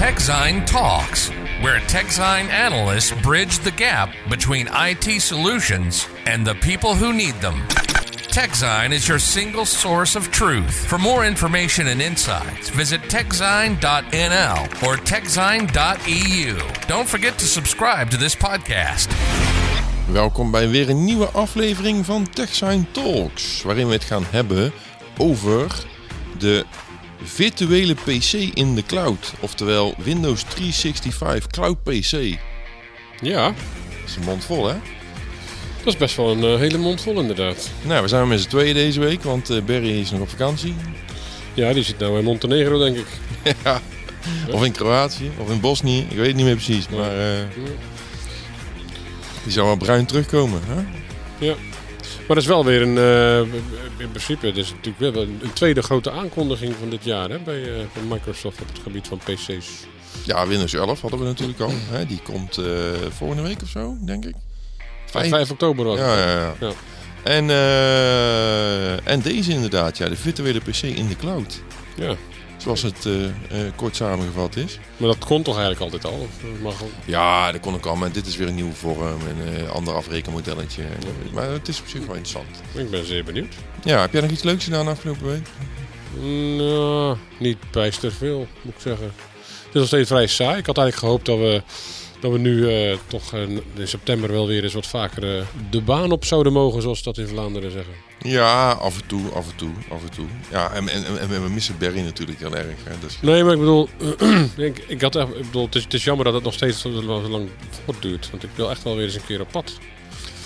TechZine Talks, where TechZine analysts bridge the gap between IT solutions and the people who need them. TechZine is your single source of truth. For more information and insights, visit techzine.nl or techzine.eu. Don't forget to subscribe to this podcast. Welkom bij weer een nieuwe aflevering van TechSign Talks, waarin we het gaan hebben over de virtuele PC in de cloud, oftewel Windows 365 Cloud PC. Ja, Dat is een mond vol, hè? dat is best wel een eh, hele mond vol inderdaad. Nou, we zijn met z'n tweeën deze week, want eh, Barry is nog op vakantie. Ja, die zit nou in Montenegro, denk ik. ja. Of in Kroatië, of in Bosnië, ik weet het niet meer precies, maar eh, die zal wel bruin terugkomen, hè? Ja. Maar dat is wel weer een, eh, in principe, dat is natuurlijk wel een, tweede grote aankondiging van dit jaar hè, bij, eh, bij Microsoft op het gebied van PC's. Ja, Windows 11 hadden we natuurlijk al. Hè? Die komt eh, volgende week of zo, denk ik. 5, 5 oktober was het. Ja, ja, ja. Ja. En, eh, en deze inderdaad, ja, de virtuele PC in de cloud. Ja. Zoals het eh, eh, kort samengevat is. Maar dat kon toch eigenlijk altijd al? Mag Ja, dat kon ik al, maar dit is weer een nieuwe vorm en een ander afrekenmodelletje. Maar het is op zich wel interessant. Ik ben zeer benieuwd. Ja, heb jij nog iets leuks gedaan afgelopen week? Nou, niet bijster veel, moet ik zeggen. Het is nog steeds vrij saai. Ik had eigenlijk gehoopt dat we, dat we nu eh, toch eh, in september wel weer eens wat vaker eh, de baan op zouden mogen, zoals dat in Vlaanderen zeggen. Ja, af en toe, af en toe, af en toe. Ja, en, en, en, we missen Barry natuurlijk heel erg. Hè? Dus, Nee, maar ik bedoel, ik, ik had echt, ik bedoel het, is, het is jammer dat het nog steeds zo lang voortduurt. Want ik wil echt wel weer eens een keer op pad.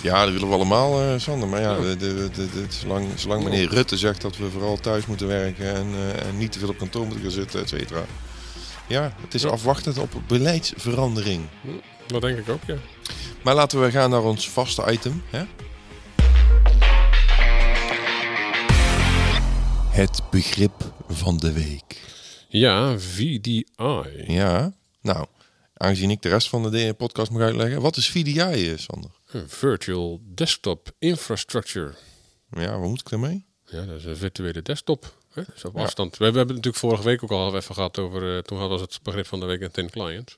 ja, dat willen we allemaal, eh, Sander. Maar ja, de, de, zolang, zolang meneer Rutte zegt dat we vooral thuis moeten werken en, en niet te veel op kantoor moeten gaan zitten, et cetera. Ja, het is Ja. afwachtend op beleidsverandering. Dat denk ik ook, ja. Maar laten we gaan naar ons vaste item. Hè? Het begrip van de week. Ja, VDI. Ja, nou, aangezien ik de rest van de podcast mag uitleggen. Wat is VDI, eh, Sander? Virtual Desktop Infrastructure. Ja, wat moet ik daarmee? Ja, dat is een virtuele desktop. Hè? Dus op afstand. We, we hebben het natuurlijk vorige week ook al even gehad over. eh, toen hadden we het begrip van de week een tin client.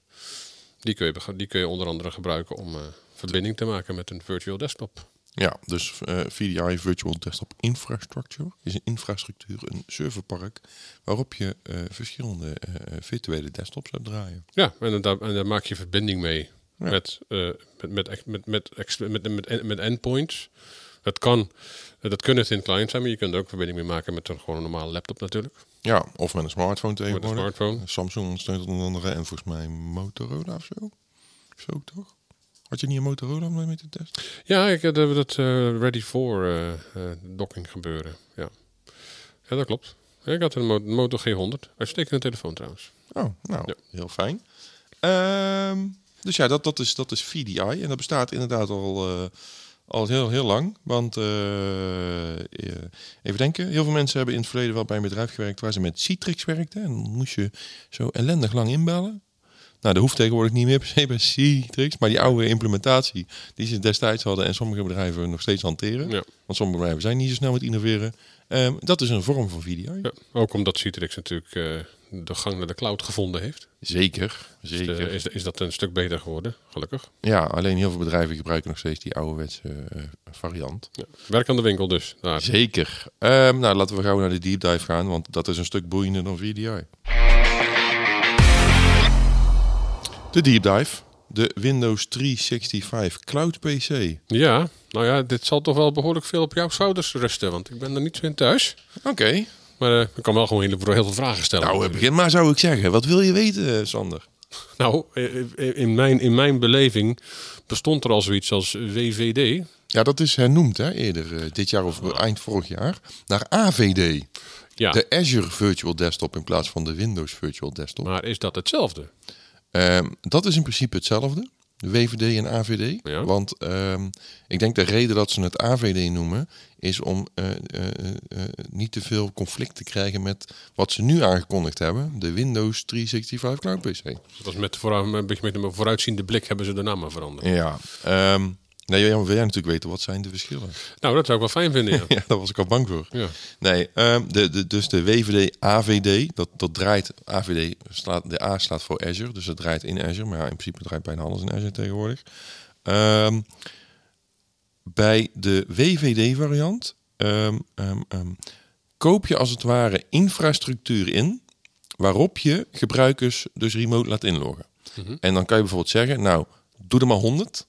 Die kun je, die kun je onder andere gebruiken om eh, verbinding te maken met een virtual desktop. Ja, dus eh, VDI Virtual Desktop Infrastructure is een infrastructuur, een serverpark, waarop je verschillende virtuele desktops hebt draaien. Ja, en, daar, en daar maak je verbinding mee Ja. met, met, met, met, met, met, met endpoints. Dat kan, eh, dat kunnen thin client zijn, maar je kunt er ook verbinding mee maken met een gewoon een normale laptop natuurlijk. Ja, of met een smartphone Met een tegenwoordig. smartphone. Samsung ondersteunt het onder andere en volgens mij Motorola of zo. Zo toch? Had je niet een Motorola om mee te testen? Ja, ik heb dat, dat eh, ready for eh, eh, docking gebeuren. Ja. ja, dat klopt. Ja, ik had een Mo- Moto G100. Uitstekende telefoon trouwens. Oh, nou, Ja. heel fijn. Ehm, dus ja, dat, dat, is, dat is VDI. En dat bestaat inderdaad al, eh, al heel, heel lang. Want, eh, eh, even denken, heel veel mensen hebben in het verleden wel bij een bedrijf gewerkt waar ze met Citrix werkten. En dan moest je zo ellendig lang inbellen. Nou, dat hoeft tegenwoordig niet meer per se bij Citrix. Maar die oude implementatie die ze destijds hadden en sommige bedrijven nog steeds hanteren. Ja. Want sommige bedrijven zijn niet zo snel met innoveren. Ehm, dat is een vorm van VDI. Ja, ook omdat Citrix natuurlijk eh, de gang naar de cloud gevonden heeft. Zeker, Is, zeker. de- is, is dat een stuk beter geworden, gelukkig. Ja, alleen heel veel bedrijven gebruiken nog steeds die ouderwetse eh, variant. Ja. Werk aan de winkel dus. Daar. Zeker. Ehm, nou, laten we gauw naar de deep dive gaan, want dat is een stuk boeiender dan VDI. De deep dive. De Windows 365 Cloud PC. Ja, nou ja, dit zal toch wel behoorlijk veel op jouw schouders rusten, want ik ben er niet zo in thuis. Oké. Maar eh, ik kan wel gewoon heel, heel veel vragen stellen. Nou, begin maar zou ik zeggen. Wat wil je weten, eh, Sander? Nou, eh, in mijn, in mijn beleving bestond er al zoiets als WVD. Ja, dat is hernoemd hè, eerder dit jaar of eind vorig jaar naar AVD. Ja, De Azure Virtual Desktop in plaats van de Windows Virtual Desktop. maar is dat hetzelfde? Ehm, dat is in principe hetzelfde. De WVD en AVD. Ja. Want ehm, ik denk de reden dat ze het AVD noemen, is om eh, eh, eh, niet te veel conflict te krijgen met wat ze nu aangekondigd hebben. De Windows 365 Cloud PC. Dat was met, vooruit, een beetje met een vooruitziende blik hebben ze de naam veranderd. Ja, ehm, Nee, Jan, wil jij natuurlijk weten wat zijn de verschillen? Nou, dat zou ik wel fijn vinden, ja. Ja, daar was ik al bang voor. ja. Nee, ehm, de, de, dus de WVD AVD, dat, dat draait, AVD slaat, de A staat voor Azure, dus dat draait in Azure, maar ja, in principe draait bijna alles in Azure tegenwoordig. Ehm, bij de WVD-variant ehm, koop je als het ware infrastructuur in, waarop je gebruikers dus remote laat inloggen. En dan kan je bijvoorbeeld zeggen, nou, doe er maar 100,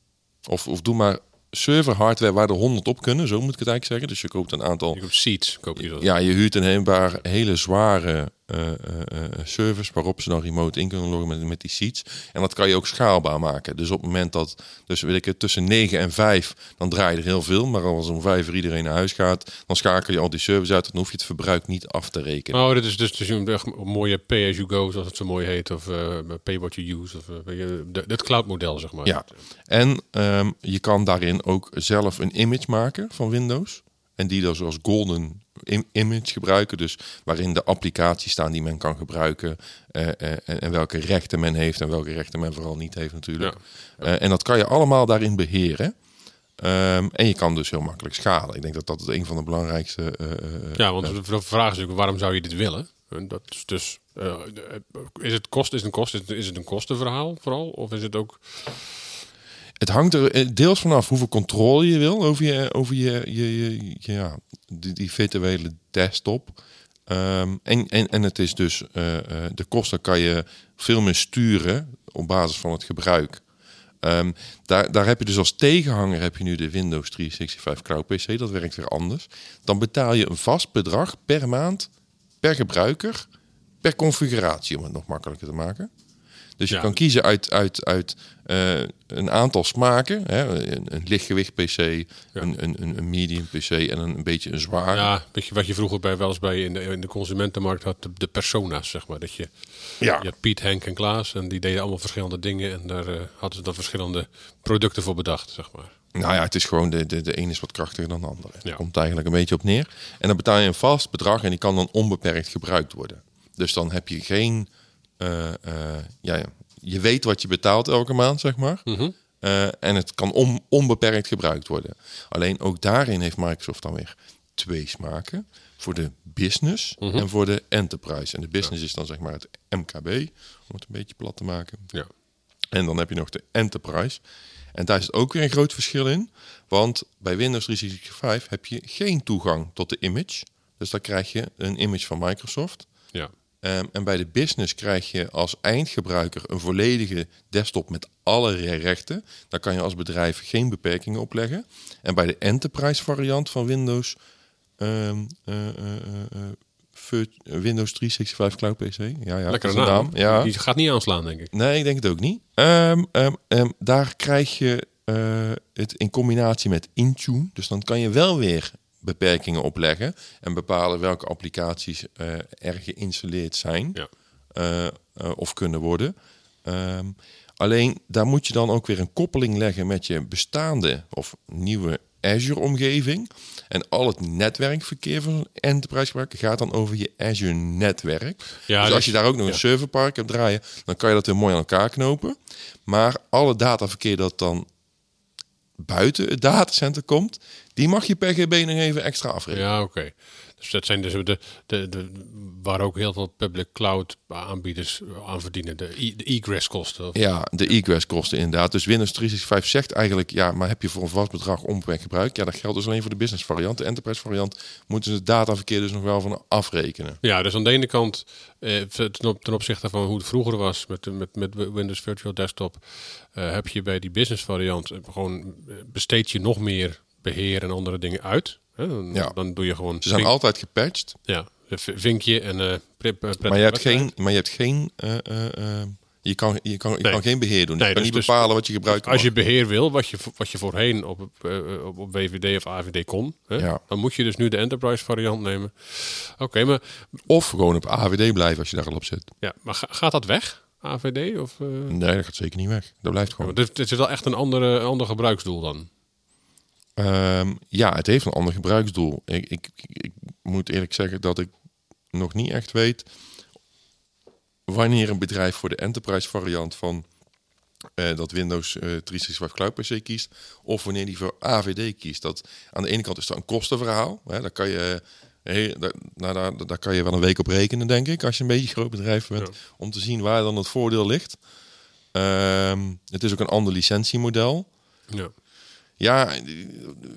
of, of doe maar server hardware waar er 100 op kunnen, zo moet ik het eigenlijk zeggen. Dus je koopt een aantal Je koopt seats, koop je dat. ja, je huurt een hele zware eh, service waarop ze dan remote in kunnen loggen met, met die seats. En dat kan je ook schaalbaar maken. Dus op het moment dat, dus weet ik het, tussen 9 en 5, dan draai je er heel veel. Maar als om 5 uur iedereen naar huis gaat, dan schakel je al die service uit. Dan hoef je het verbruik niet af te rekenen. Oh, dit is dus, dus een mooie pay-as-you-go, zoals het zo mooi heet. Of pay what you use. Of, uh, het cloud-model, zeg maar. Ja, en ehm, je kan daarin ook zelf een image maken van Windows. En die dan zoals golden im- image gebruiken. Dus waarin de applicaties staan die men kan gebruiken. eh, eh, en, welke rechten men heeft en welke rechten men vooral niet heeft natuurlijk. Eh, en dat kan je allemaal daarin beheren. Ehm, en je kan dus heel makkelijk schalen. Ik denk dat dat een van de belangrijkste... Ja, want de vraag is natuurlijk, waarom zou je dit willen? En dat is dus, is het kost, is het een kost, is het een kostenverhaal vooral? Of is het ook, Het hangt er eh, deels vanaf hoeveel controle je wil over je, over je, je, je, ja, die, die virtuele desktop. Ehm, en, en, en het is dus, eh, eh, de kosten kan je veel meer sturen op basis van het gebruik. Ehm, daar, daar heb je dus als tegenhanger heb je nu de Windows 365 Cloud PC. Dat werkt weer anders. Dan betaal je een vast bedrag per maand, per gebruiker, per configuratie, om het nog makkelijker te maken. Dus je Ja. kan kiezen uit, uit, uit eh, een aantal smaken. Hè? Een, een lichtgewicht PC, een, een, een, een medium PC en een, een beetje een zware. ja, weet je, wat je vroeger bij, wel eens bij in de, in de consumentenmarkt had, de, de persona's, zeg maar. Dat je, Ja. je had Piet, Henk en Klaas en die deden allemaal verschillende dingen. En daar eh, hadden ze dan verschillende producten voor bedacht, zeg maar. Nou ja, het is gewoon de, de, de ene is wat krachtiger dan de andere. Ja. Daar komt eigenlijk een beetje op neer. En dan betaal je een vast bedrag en die kan dan onbeperkt gebruikt worden. Dus dan heb je geen. Eh, eh, ja, je weet wat je betaalt elke maand, zeg maar. Eh, en het kan on, onbeperkt gebruikt worden. Alleen ook daarin heeft Microsoft dan weer twee smaken. Voor de business en voor de enterprise. En de business is dan zeg maar het MKB, om het een beetje plat te maken. Ja. En dan heb je nog de Enterprise. En daar is ook weer een groot verschil in. Want bij Windows 365 heb je geen toegang tot de image. Dus dan krijg je een image van Microsoft. Ja. Ehm, en bij de business krijg je als eindgebruiker een volledige desktop met alle rechten. Daar kan je als bedrijf geen beperkingen op leggen. En bij de enterprise variant van Windows, ehm, eh, eh, eh, Windows 365 Cloud PC. Ja, ja, Lekkere is een naam. Ja. Die gaat niet aanslaan, denk ik. Nee, ik denk het ook niet. Ehm, daar krijg je het in combinatie met Intune. Dus dan kan je wel weer beperkingen opleggen en bepalen welke applicaties eh, er geïnstalleerd zijn Ja. eh, eh, of kunnen worden. Ehm, alleen daar moet je dan ook weer een koppeling leggen met je bestaande of nieuwe Azure-omgeving. En al het netwerkverkeer van een enterprise gebruiker gaat dan over je Azure-netwerk. Ja, dus dus- als je daar ook nog ja. een serverpark hebt draaien, dan kan je dat weer mooi aan elkaar knopen. Maar alle dataverkeer dat dan buiten het datacenter komt, die mag je per GB nog even extra afrekenen. Ja, oké. Dus dat zijn dus de, de, de, waar ook heel veel public cloud aanbieders aan verdienen. De, e- de egress kosten. Ja, de egress kosten inderdaad. Dus Windows 365 zegt eigenlijk, ja, maar heb je voor een vast bedrag onbeperkt gebruik? Ja, dat geldt dus alleen voor de business variant. De enterprise variant moeten ze het dataverkeer dus nog wel van afrekenen. Ja, dus aan de ene kant eh, ten, op- ten opzichte van hoe het vroeger was met, met, met Windows Virtual Desktop, eh, heb je bij die business variant gewoon eh, besteed je nog meer beheer en andere dingen uit. Hè? Dan, Ja. dan doe je gewoon Ze zijn vink- altijd gepatcht, ja, vinkje en eh prep, eh, maar je hebt geen, maar je hebt geen, eh, eh, je kan, je kan, je Nee. kan geen beheer doen. Nee, je kan dus- niet dus bepalen wat je gebruikt. Als je beheer wil, wat je, wat je voorheen op, op, op WVD of AVD kon, hè, Ja. dan moet je dus nu de enterprise variant nemen. Oké, maar, Of gewoon op AVD blijven als je daar al op zit. ja, maar ga- gaat dat weg, AVD? Of, Nee, dat gaat zeker niet weg. Dat blijft gewoon. want dit, dit is wel echt een andere, ander gebruiksdoel dan. Ehm, ja, het heeft een ander gebruiksdoel. Ik, ik, ik moet eerlijk zeggen dat ik nog niet echt weet wanneer een bedrijf voor de enterprise variant van eh, dat Windows eh 365 Cloud PC kiest, of wanneer die voor AVD kiest. Dat, aan de ene kant is dat een kostenverhaal. Hè, daar, kan je, daar, nou, daar, daar kan je wel een week op rekenen, denk ik, als je een beetje groot bedrijf bent, Ja. om te zien waar dan het voordeel ligt. Ehm, het is ook een ander licentiemodel. Ja. Ja,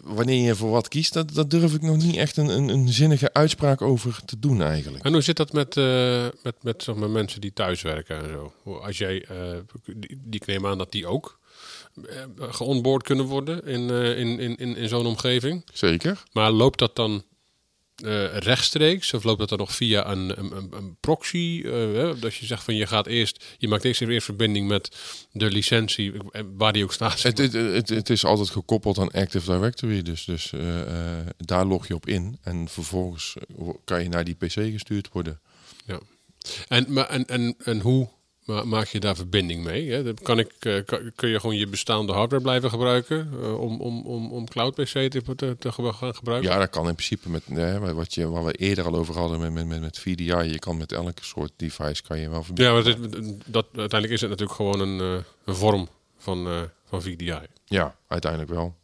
wanneer je voor wat kiest, dat, dat durf ik nog niet echt een, een, een zinnige uitspraak over te doen eigenlijk. En hoe zit dat met, eh, met, met zeg maar, mensen die thuiswerken en zo? Als jij, eh, die, die ik neem aan dat die ook eh, geonboard kunnen worden in, in, in, in, in zo'n omgeving. Zeker. Maar loopt dat dan eh, rechtstreeks of loopt dat dan nog via een, een, een, proxy? eh, hè? dat je zegt van je gaat eerst, je maakt eerst eerst verbinding met de licentie, eh, waar die ook staat. Het, het, het, het is altijd gekoppeld aan Active Directory, dus, dus daar log je op in en vervolgens kan je naar die PC gestuurd worden. Ja. En, maar, en, en, en hoe maak je daar verbinding mee? Hè? Kan ik, eh, kan- kun je gewoon je bestaande hardware blijven gebruiken eh, om, om, om, om cloud PC te, te, gaan gebruiken? Ja, dat kan in principe met wat, je, wat we eerder al over hadden met, met, met, met VDI. Je kan met elke soort device kan je wel verbinden. Ja, maar dat, uiteindelijk is het natuurlijk gewoon een, eh, een vorm van, van VDI. Ja, uiteindelijk wel.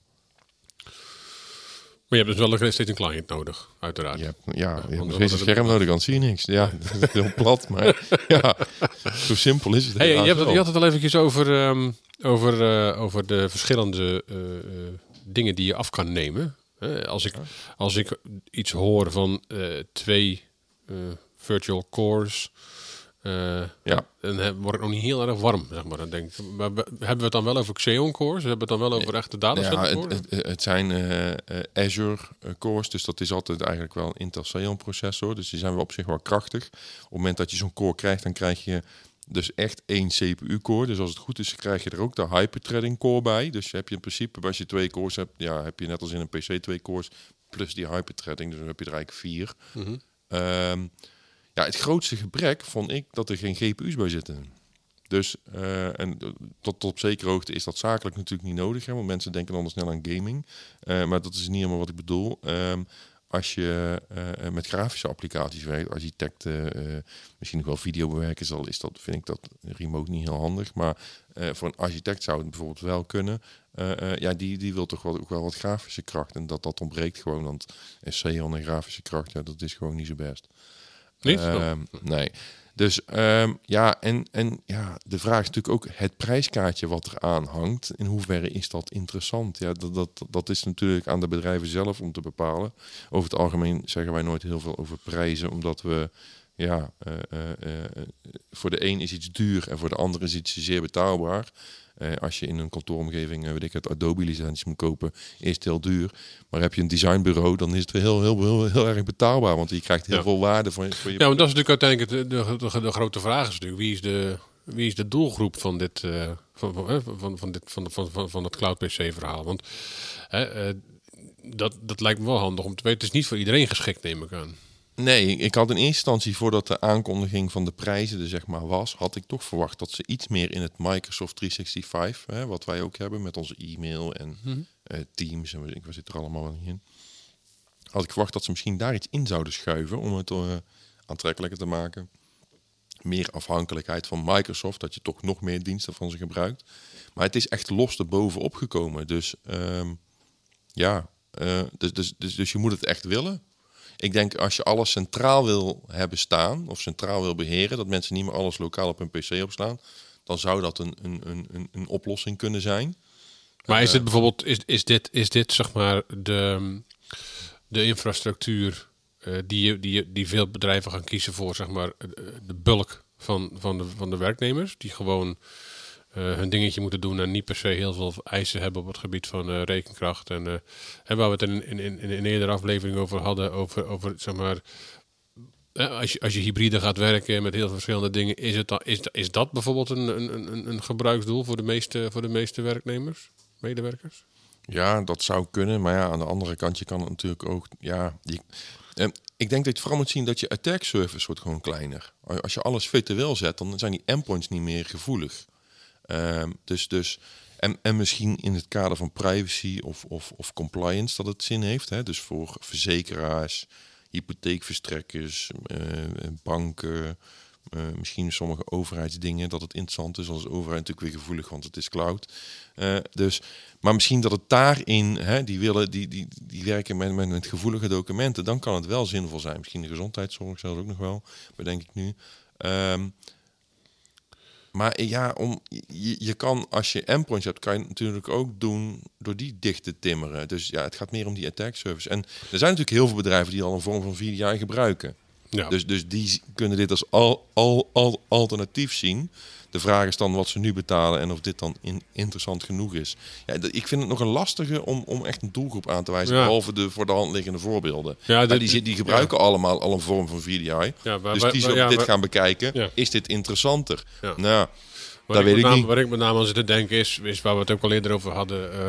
Maar je hebt dus wel nog steeds een client nodig, uiteraard. Je hebt, ja, je hebt steeds een scherm nodig, anders zie je niks. Ja, dat is heel plat, maar ja, zo simpel is het. Hey, je, hebt, je had het al eventjes over, ehm, over, eh, over de verschillende eh, eh, dingen die je af kan nemen. Als, ik, als ik iets hoor van twee virtual cores, eh, Ja. dan heb- word ik nog niet heel erg warm, zeg maar. Dan denk maar we- hebben we het dan wel over Xeon cores? Hebben we het dan wel over echte Ja, datacenter het, cores? het, het zijn eh, eh, Azure cores, dus dat is altijd eigenlijk wel een Intel Xeon processor. Dus die zijn wel op zich wel krachtig. Op het moment dat je zo'n core krijgt, dan krijg je dus echt één CPU-core. Dus als het goed is, krijg je er ook de hyperthreading core bij. Dus je heb je in principe, als je twee cores hebt, ja, heb je net als in een PC twee cores plus die hyperthreading. Dus dan heb je er eigenlijk vier. Mhm. Ehm, ja, het grootste gebrek vond ik dat er geen GPU's bij zitten. Dus eh, en tot, tot op zekere hoogte is dat zakelijk natuurlijk niet nodig. Hè, want mensen denken dan snel aan gaming. Eh, maar dat is niet helemaal wat ik bedoel. Ehm, als je eh, met grafische applicaties werkt, architecten, eh, misschien nog wel videobewerkers, al is dat, vind ik dat remote niet heel handig. Maar eh, voor een architect zou het bijvoorbeeld wel kunnen. Eh, eh, ja, die, die wil toch wel, ook wel wat grafische kracht. En dat dat ontbreekt gewoon. Want Xeon en grafische kracht, ja, dat is gewoon niet zo best. Niet? Ehm, nee. Dus ehm, ja, en, en ja, de vraag is natuurlijk ook het prijskaartje wat er aan hangt. In hoeverre is dat interessant? Ja, dat, dat, dat is natuurlijk aan de bedrijven zelf om te bepalen. Over het algemeen zeggen wij nooit heel veel over prijzen, omdat we ja, eh, eh, eh, voor de een is iets duur en voor de ander is iets zeer betaalbaar. Eh, als je in een kantooromgeving, eh, weet ik het, Adobe-licenties moet kopen, is het heel duur. Maar heb je een designbureau, dan is het heel, heel, heel, heel erg betaalbaar. Want je krijgt heel Ja. veel waarde voor je, voor je Ja, want dat is natuurlijk uiteindelijk de, de, de, de grote vraag is natuurlijk wie is de, wie is de doelgroep van dit eh, van, van, van, van dit van, van, van, van het cloud PC verhaal? Want hè, dat, dat lijkt me wel handig om te weten. Het is niet voor iedereen geschikt, neem ik aan. Nee, ik had in eerste instantie voordat de aankondiging van de prijzen er zeg maar was, had ik toch verwacht dat ze iets meer in het Microsoft 365, hè, wat wij ook hebben met onze e-mail en eh, Teams en ik zit er allemaal wel niet in, had ik verwacht dat ze misschien daar iets in zouden schuiven om het eh, aantrekkelijker te maken. Meer afhankelijkheid van Microsoft, dat je toch nog meer diensten van ze gebruikt. Maar het is echt los erbovenop gekomen. Dus ehm, ja, eh, dus, dus, dus, dus je moet het echt willen. Ik denk als je alles centraal wil hebben staan of centraal wil beheren, dat mensen niet meer alles lokaal op hun PC opslaan, dan zou dat een, een, een, een, een oplossing kunnen zijn. Maar is dit bijvoorbeeld, is, is, dit, is dit zeg maar de, de infrastructuur eh, die, je- die, die veel bedrijven gaan kiezen voor zeg maar eh, de bulk van, van, de, van de werknemers? Die gewoon eh, hun dingetje moeten doen en niet per se heel veel eisen hebben op het gebied van eh, rekenkracht. En eh, waar we het in, in, in, in een eerdere aflevering over hadden, over, over zeg maar. eh, Als je, als je hybride gaat werken met heel veel verschillende dingen, is, het is, dat bijvoorbeeld een, een, een, gebruiksdoel voor de meeste, voor de meeste werknemers, medewerkers? Ja, dat zou kunnen. Maar ja, aan de andere kant, je kan het natuurlijk ook. Ja, die, eh, ik denk dat je vooral moet zien dat je attack surface wordt gewoon kleiner. Als je alles virtueel zet, dan zijn die endpoints niet meer gevoelig. Ehm, dus, dus, en, en misschien in het kader van privacy of, of, of compliance dat het zin heeft. Hè? Dus voor verzekeraars, hypotheekverstrekkers, eh, banken, eh, misschien sommige overheidsdingen dat het interessant is. Als overheid natuurlijk weer gevoelig, want het is cloud. Eh, dus, maar misschien dat het daarin, hè, die, willen, die, die, die werken met, met, met gevoelige documenten, dan kan het wel zinvol zijn. Misschien de gezondheidszorg zelfs ook nog wel, bedenk ik nu. Ehm, maar ja, om, je, je kan als je endpoints hebt, kan je natuurlijk ook doen door die dicht te timmeren. Dus ja, het gaat meer om die attack service. En er zijn natuurlijk heel veel bedrijven die al een vorm van VDI gebruiken. Ja. Dus, dus die kunnen dit als al, al, al, alternatief zien. De vraag is dan wat ze nu betalen en of dit dan in, interessant genoeg is. Ja, ik vind het nog een lastige om, om echt een doelgroep aan te wijzen. Ja. Behalve de voor de hand liggende voorbeelden. Ja, Maar die, die gebruiken allemaal al een vorm van VDI. Ja, dus die zullen ja, dit gaan bekijken. Is dit interessanter? Ja. Nou, Waar dat weet ik met ik name, niet. Waar ik met name aan zit te denken is, is waar we het ook al eerder over hadden, eh,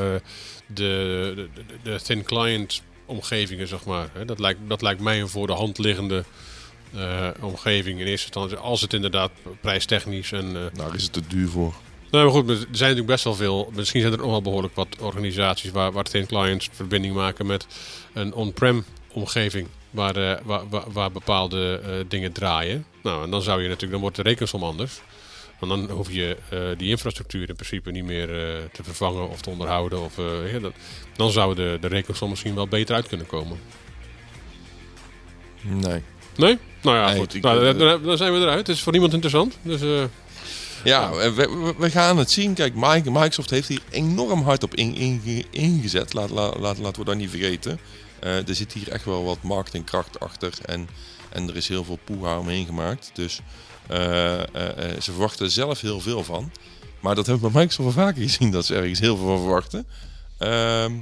de, de, de, de thin client omgevingen, zeg maar. Hè, dat, lijkt, dat lijkt mij een voor de hand liggende eh, omgeving in eerste instantie. Als het inderdaad prijstechnisch en... eh, daar is het te duur voor. nou, maar goed, er zijn natuurlijk best wel veel. Misschien zijn er nog wel behoorlijk wat organisaties waar, waar clients verbinding maken met een on-prem omgeving. Waar, eh, waar, waar, waar bepaalde dingen draaien. Nou, en dan zou je natuurlijk, dan wordt de rekensom anders. Want dan hoef je eh, die infrastructuur in principe niet meer eh, te vervangen of te onderhouden. Of, eh, ja, dat- dan zou de, de rekensom misschien wel beter uit kunnen komen. Nee. Nee? Nou ja, Nee, goed. ik- Nou, dan, dan zijn we eruit. Het is voor niemand interessant. Dus Ja, we, we, gaan het zien. Kijk, Mike- Microsoft heeft hier enorm hard op in, in- ingezet. Laat, laat, laat, laten we dat niet vergeten. Er zit hier echt wel wat marketingkracht achter. En, en er is heel veel poeha omheen gemaakt. Dus ze verwachten er zelf heel veel van. Maar dat hebben we bij Microsoft wel vaker gezien. Dat ze ergens heel veel van verwachten. Ehm,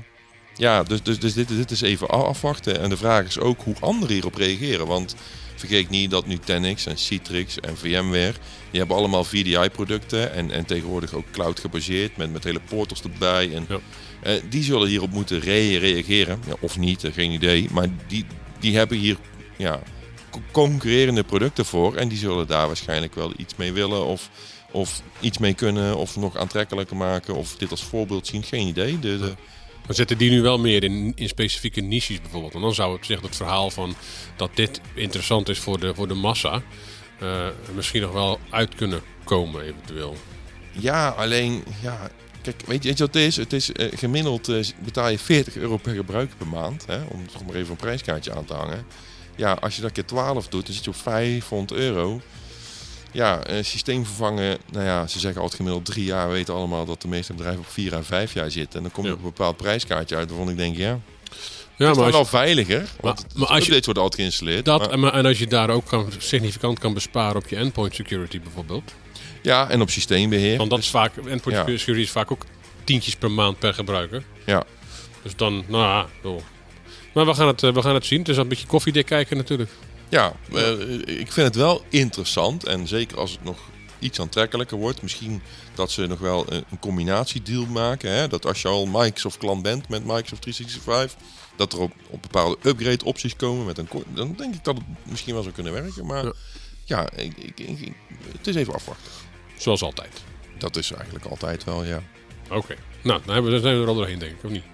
ja, dus, dus, dus dit, dit is even afwachten. En de vraag is ook hoe anderen hierop reageren. Want vergeet niet dat Nutanix en Citrix en VMware... die hebben allemaal VDI-producten. En, en tegenwoordig ook cloud gebaseerd. Met, met hele portals erbij. En, Ja. eh, die zullen hierop moeten re- reageren. Ja, of niet, eh, geen idee. Maar die, die hebben hier ja, concurrerende producten voor. En die zullen daar waarschijnlijk wel iets mee willen. Of, of iets mee kunnen. Of nog aantrekkelijker maken. Of dit als voorbeeld zien. Geen idee. De, de, Maar zetten die nu wel meer in, in specifieke niches bijvoorbeeld? En dan zou het, zeg, het verhaal van dat dit interessant is voor de, voor de massa... eh, misschien nog wel uit kunnen komen eventueel. Ja, alleen, ja, kijk, weet je, weet je wat het is? Het is eh, gemiddeld eh, betaal je 40 euro per gebruiker per maand, hè, om toch maar even een prijskaartje aan te hangen. Ja, als je dat keer 12 doet, dan zit je op 500 euro. Ja, eh, systeem vervangen, nou ja, ze zeggen altijd gemiddeld drie jaar. We weten allemaal dat de meeste bedrijven op vier à vijf jaar zitten. En dan kom je Ja. op een bepaald prijskaartje uit, waarvan ik denk, ja, Ja, is maar als, wel veiliger. Want maar maar, als je- worden altijd geïnstalleerd. dat, maar- en, als je daar ook kan, significant kan besparen op je endpoint security bijvoorbeeld. ja, en op systeembeheer. Want dat is vaak, endpoint Ja. security is vaak ook tientjes per maand per gebruiker. Ja. Dus dan, nou ja. Maar we gaan, het, eh, we gaan het zien. Het is een beetje koffiedik kijken natuurlijk. Ja, eh, ik vind het wel interessant. En zeker als het nog iets aantrekkelijker wordt. Misschien dat ze nog wel een, een combinatiedeal maken. Hè? Dat als je al Microsoft klant bent met Microsoft 365. Dat er op, op bepaalde upgrade opties komen. Met een, dan denk ik dat het misschien wel zou kunnen werken. Maar Ja. ja, ik, ik, ik- het is even afwachten. Zoals altijd. Dat is eigenlijk altijd wel, ja. Oké. Nou, dan zijn we er al doorheen denk ik, of niet?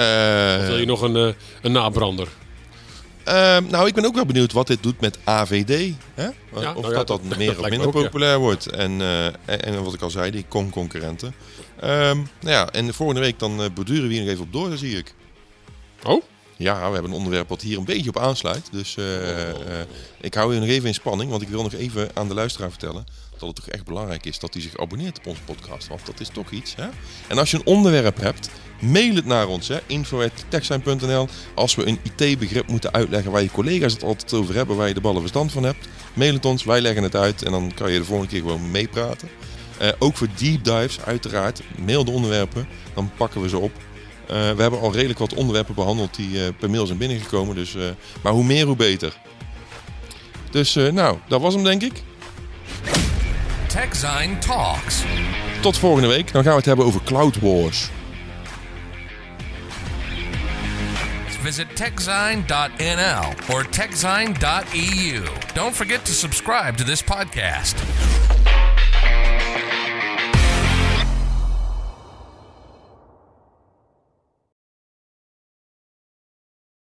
Eh, Of wil je nog een, eh, een nabrander? Ehm, nou, ik ben ook wel benieuwd wat dit doet met AVD. Hè? of nou ja, dat dat meer dat of minder ook, ja. populair wordt. En, eh, en, en wat ik al zei, die con-concurrenten. Ehm, nou ja, en de volgende week dan eh, borduren we hier nog even op door, zie ik. Oh? Ja, we hebben een onderwerp wat hier een beetje op aansluit. Dus Oh. ik hou je nog even in spanning. Want ik wil nog even aan de luisteraar vertellen... dat het toch echt belangrijk is dat hij zich abonneert op onze podcast. Want dat is toch iets. Hè? En als je een onderwerp hebt, mail het naar ons. info.techsign.nl Als we een IT-begrip moeten uitleggen waar je collega's het altijd over hebben... waar je de ballen verstand van hebt, mail het ons. Wij leggen het uit en dan kan je de volgende keer gewoon meepraten. Eh, ook voor deep dives, uiteraard. Mail de onderwerpen, dan pakken we ze op. Eh, we hebben al redelijk wat onderwerpen behandeld die eh, per mail zijn binnengekomen. Dus, maar hoe meer, hoe beter. Dus nou, dat was hem denk ik. TechZine Talks. Tot volgende week. Dan gaan we het hebben over Cloud Wars. Visit techzine.nl or techzine.eu. Don't forget to subscribe to this podcast.